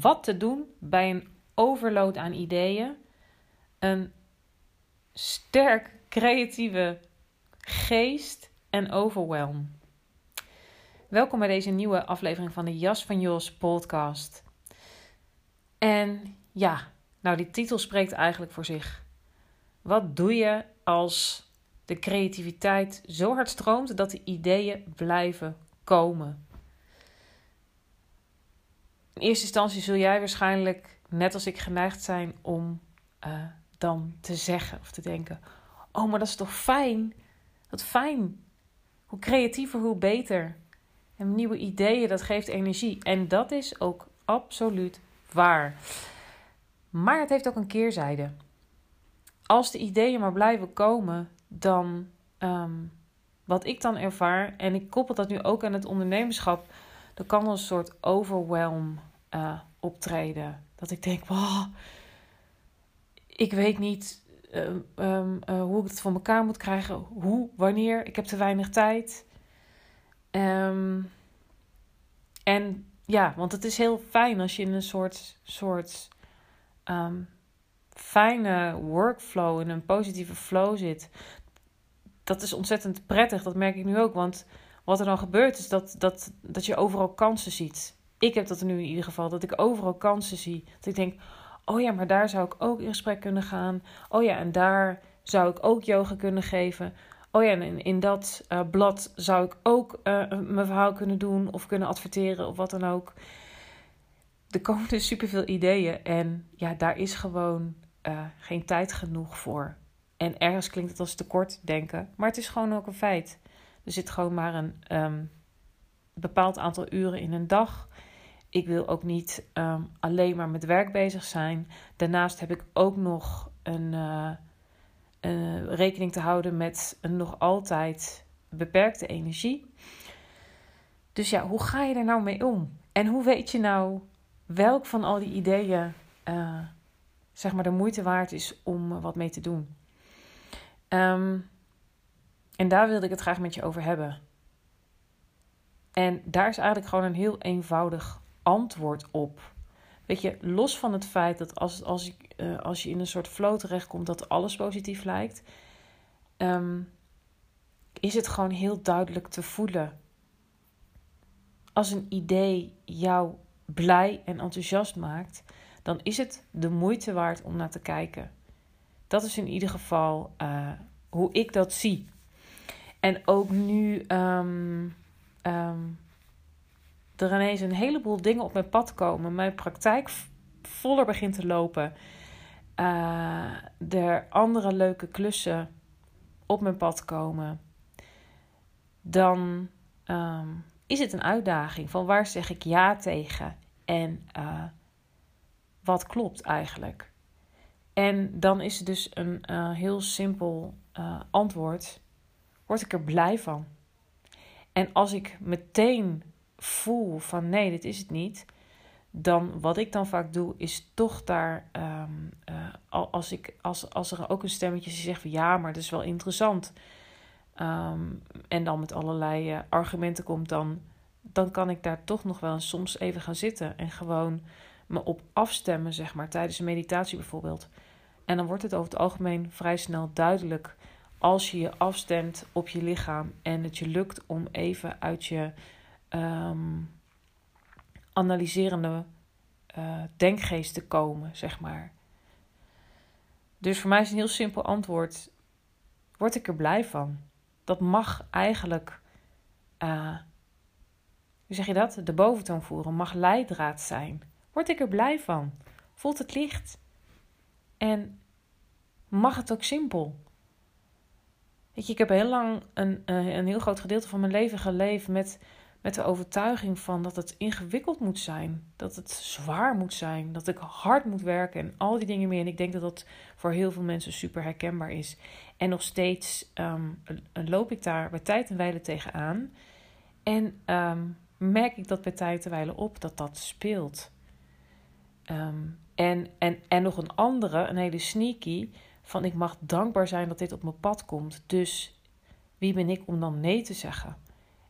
Wat te doen bij een overload aan ideeën, een sterk creatieve geest en overwhelm. Welkom bij deze nieuwe aflevering van de Jas van Jos podcast. En ja, nou die titel spreekt eigenlijk voor zich. Wat doe je als de creativiteit zo hard stroomt dat de ideeën blijven komen? In eerste instantie zul jij waarschijnlijk, net als ik, geneigd zijn om uh, dan te zeggen of te denken: Oh, maar dat is toch fijn? Wat fijn. Hoe creatiever, hoe beter. En nieuwe ideeën, dat geeft energie. En dat is ook absoluut waar. Maar het heeft ook een keerzijde. Als de ideeën maar blijven komen, dan um, wat ik dan ervaar, en ik koppel dat nu ook aan het ondernemerschap, dan kan een soort overwhelm uh, optreden. Dat ik denk, wow, ik weet niet uh, um, uh, hoe ik het voor elkaar moet krijgen, hoe, wanneer, ik heb te weinig tijd. Um, en ja, want het is heel fijn als je in een soort, soort fijne workflow, in een positieve flow zit. Dat is ontzettend prettig, dat merk ik nu ook. Want wat er dan gebeurt is dat, dat, dat je overal kansen ziet. Ik heb dat nu in ieder geval, dat ik overal kansen zie. Dat ik denk, oh ja, maar daar zou ik ook in gesprek kunnen gaan. Oh ja, en daar zou ik ook yoga kunnen geven. Oh ja, en in, in dat uh, blad zou ik ook uh, mijn verhaal kunnen doen of kunnen adverteren of wat dan ook. Er komen dus superveel ideeën en ja, daar is gewoon uh, geen tijd genoeg voor. En ergens klinkt het als tekort denken, maar het is gewoon ook een feit. Er zit gewoon maar een um, bepaald aantal uren in een dag. Ik wil ook niet um, alleen maar met werk bezig zijn. Daarnaast heb ik ook nog een, uh, uh, rekening te houden met een nog altijd beperkte energie. Dus ja, hoe ga je er nou mee om? En hoe weet je nou welk van al die ideeën uh, zeg maar de moeite waard is om wat mee te doen? Um, en daar wilde ik het graag met je over hebben. En daar is eigenlijk gewoon een heel eenvoudig antwoord op. Weet je, los van het feit dat als, als, uh, als je in een soort flow terechtkomt dat alles positief lijkt, um, is het gewoon heel duidelijk te voelen. Als een idee jou blij en enthousiast maakt, dan is het de moeite waard om naar te kijken. Dat is in ieder geval uh, hoe ik dat zie. En ook nu um, er ineens een heleboel dingen op mijn pad komen, mijn praktijk voller begint te lopen, uh, er andere leuke klussen op mijn pad komen, dan um, is het een uitdaging van waar zeg ik ja tegen en uh, wat klopt eigenlijk. En dan is het dus een uh, heel simpel antwoord: word ik er blij van? En als ik meteen voel van nee, dit is het niet, dan wat ik dan vaak doe, is toch daar, um, als, ik, als, als er ook een stemmetje zegt van ja, maar dat is wel interessant. Um, en dan met allerlei uh, argumenten komt, dan, dan kan ik daar toch nog wel soms even gaan zitten en gewoon me op afstemmen, zeg maar, tijdens een meditatie bijvoorbeeld. En dan wordt het over het algemeen vrij snel duidelijk als je je afstemt op je lichaam en het je lukt om even uit je um, analyserende uh, denkgeest te komen, zeg maar. Dus voor mij is een heel simpel antwoord: word ik er blij van? Dat mag eigenlijk, uh, hoe zeg je dat? De boventoon voeren, mag leidraad zijn. Word ik er blij van? Voelt het licht? En mag het ook simpel? Weet je, ik heb heel lang een, eh, een heel groot gedeelte van mijn leven geleefd met, met de overtuiging van dat het ingewikkeld moet zijn. Dat het zwaar moet zijn. Dat ik hard moet werken en al die dingen meer. En ik denk dat dat voor heel veel mensen super herkenbaar is. En nog steeds um, loop ik daar bij tijd en wijle tegenaan. En um, merk ik dat bij tijd en wijle op dat dat speelt. Um, en, en, en nog een andere, een hele sneaky van ik mag dankbaar zijn dat dit op mijn pad komt. Dus wie ben ik om dan nee te zeggen?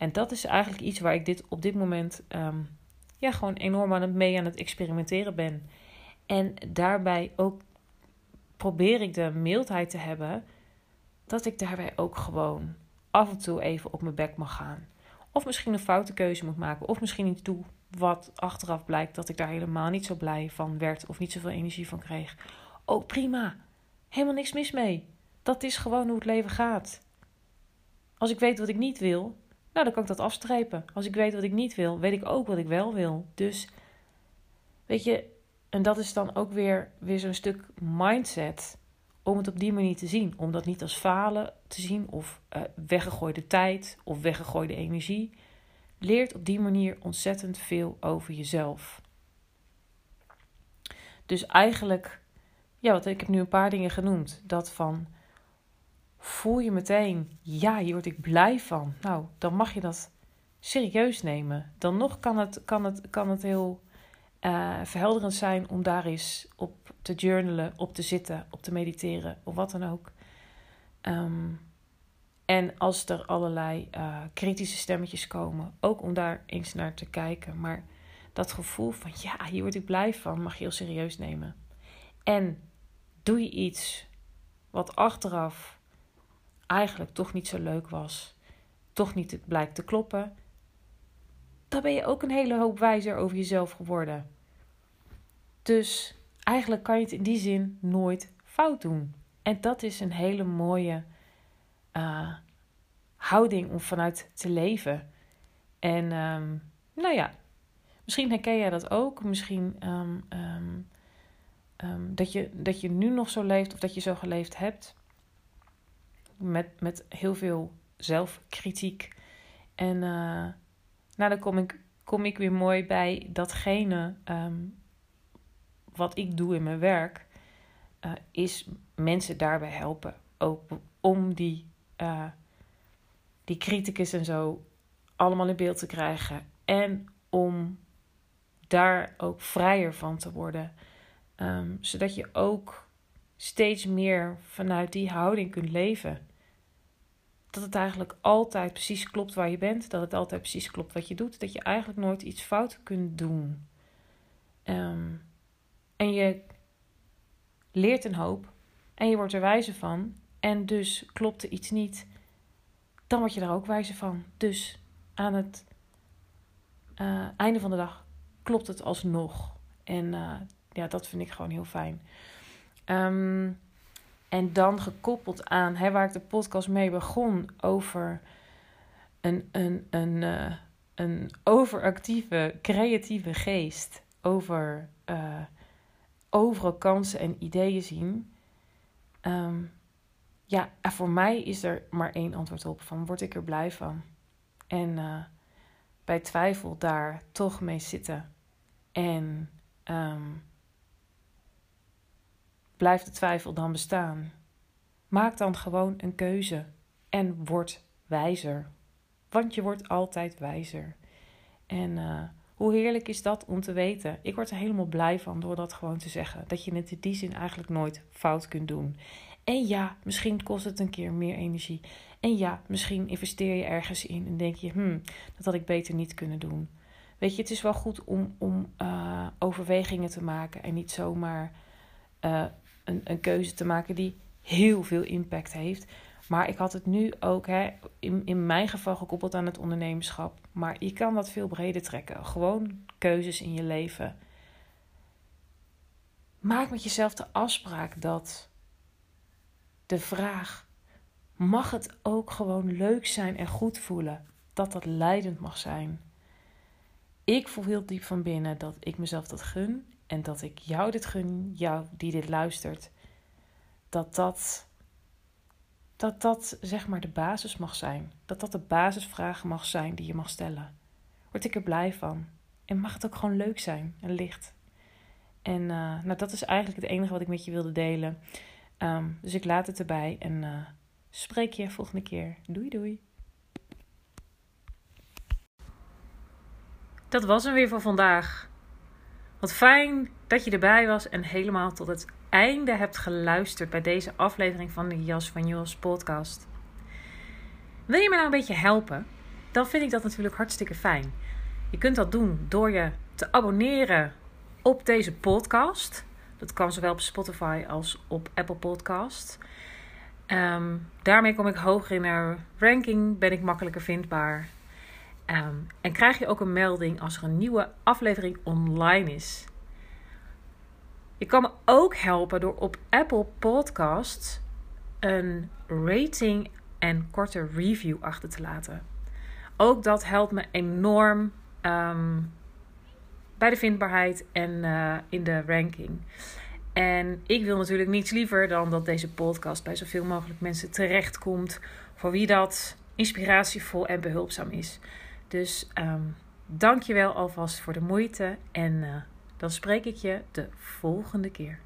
En dat is eigenlijk iets waar ik dit op dit moment um, ja, gewoon enorm aan het mee aan het experimenteren ben. En daarbij ook probeer ik de mildheid te hebben dat ik daarbij ook gewoon af en toe even op mijn bek mag gaan. Of misschien een foute keuze moet maken. Of misschien iets doe wat achteraf blijkt dat ik daar helemaal niet zo blij van werd. Of niet zoveel energie van kreeg. Ook prima. Helemaal niks mis mee. Dat is gewoon hoe het leven gaat. Als ik weet wat ik niet wil, nou dan kan ik dat afstrepen. Als ik weet wat ik niet wil, weet ik ook wat ik wel wil. Dus weet je, en dat is dan ook weer, weer zo'n stuk mindset om het op die manier te zien. Om dat niet als falen te zien of uh, weggegooide tijd of weggegooide energie. Leert op die manier ontzettend veel over jezelf. Dus eigenlijk ja, wat ik heb nu een paar dingen genoemd. Dat van voel je meteen, ja, hier word ik blij van. Nou, dan mag je dat serieus nemen. Dan nog kan het, kan het, kan het heel uh, verhelderend zijn om daar eens op te journalen, op te zitten, op te mediteren of wat dan ook. Um, en als er allerlei uh, kritische stemmetjes komen, ook om daar eens naar te kijken. Maar dat gevoel van ja, hier word ik blij van, mag je heel serieus nemen. En doe je iets wat achteraf eigenlijk toch niet zo leuk was, toch niet blijkt te kloppen, dan ben je ook een hele hoop wijzer over jezelf geworden. Dus eigenlijk kan je het in die zin nooit fout doen. En dat is een hele mooie uh, houding om vanuit te leven. En um, nou ja, misschien herken jij dat ook. Misschien um, Um, dat, je, dat je nu nog zo leeft of dat je zo geleefd hebt. Met, met heel veel zelfkritiek. En uh, nou, dan kom ik, kom ik weer mooi bij datgene um, wat ik doe in mijn werk. Uh, is mensen daarbij helpen. Ook om die, uh, die criticus en zo allemaal in beeld te krijgen. En om daar ook vrijer van te worden. Um, zodat je ook steeds meer vanuit die houding kunt leven. Dat het eigenlijk altijd precies klopt waar je bent. Dat het altijd precies klopt wat je doet. Dat je eigenlijk nooit iets fout kunt doen. Um, en je leert een hoop. En je wordt er wijzer van. En dus klopt er iets niet. Dan word je daar ook wijzer van. Dus aan het uh, einde van de dag klopt het alsnog. En uh, ja, dat vind ik gewoon heel fijn. Um, en dan gekoppeld aan hè, waar ik de podcast mee begon over een, een, een, uh, een overactieve, creatieve geest. Over uh, overal kansen en ideeën zien. Um, ja, voor mij is er maar één antwoord op: van word ik er blij van? En uh, bij twijfel daar toch mee zitten. En um, blijft de twijfel dan bestaan? Maak dan gewoon een keuze en word wijzer. Want je wordt altijd wijzer. En uh, hoe heerlijk is dat om te weten? Ik word er helemaal blij van door dat gewoon te zeggen. Dat je het in die zin eigenlijk nooit fout kunt doen. En ja, misschien kost het een keer meer energie. En ja, misschien investeer je ergens in en denk je, hmm, dat had ik beter niet kunnen doen. Weet je, het is wel goed om, om uh, overwegingen te maken en niet zomaar uh, een, keuze te maken die heel veel impact heeft. Maar ik had het nu ook hè, in, in mijn geval gekoppeld aan het ondernemerschap. Maar je kan dat veel breder trekken. Gewoon keuzes in je leven. maak met jezelf de afspraak dat de vraag: mag het ook gewoon leuk zijn en goed voelen? Dat dat leidend mag zijn. Ik voel heel diep van binnen dat ik mezelf dat gun en dat ik jou dit gun, jou die dit luistert, dat dat, dat dat zeg maar de basis mag zijn. Dat dat de basisvragen mag zijn die je mag stellen. Word ik er blij van. En mag het ook gewoon leuk zijn en licht. En uh, nou, dat is eigenlijk het enige wat ik met je wilde delen. Um, dus ik laat het erbij en uh, spreek je volgende keer. Doei doei. Dat was hem weer voor vandaag. Wat fijn dat je erbij was en helemaal tot het einde hebt geluisterd bij deze aflevering van de Jas van Jos podcast. Wil je me nou een beetje helpen? Dan vind ik dat natuurlijk hartstikke fijn. Je kunt dat doen door je te abonneren op deze podcast. Dat kan zowel op Spotify als op Apple Podcast. Um, daarmee kom ik hoger in de ranking, ben ik makkelijker vindbaar. Um, en krijg je ook een melding als er een nieuwe aflevering online is. Je kan me ook helpen door op Apple Podcasts een rating en korte review achter te laten. Ook dat helpt me enorm um, bij de vindbaarheid en uh, in de ranking. En ik wil natuurlijk niets liever dan dat deze podcast bij zoveel mogelijk mensen terechtkomt. Voor wie dat inspiratievol en behulpzaam is. Dus um, dank je wel alvast voor de moeite. En uh, dan spreek ik je de volgende keer.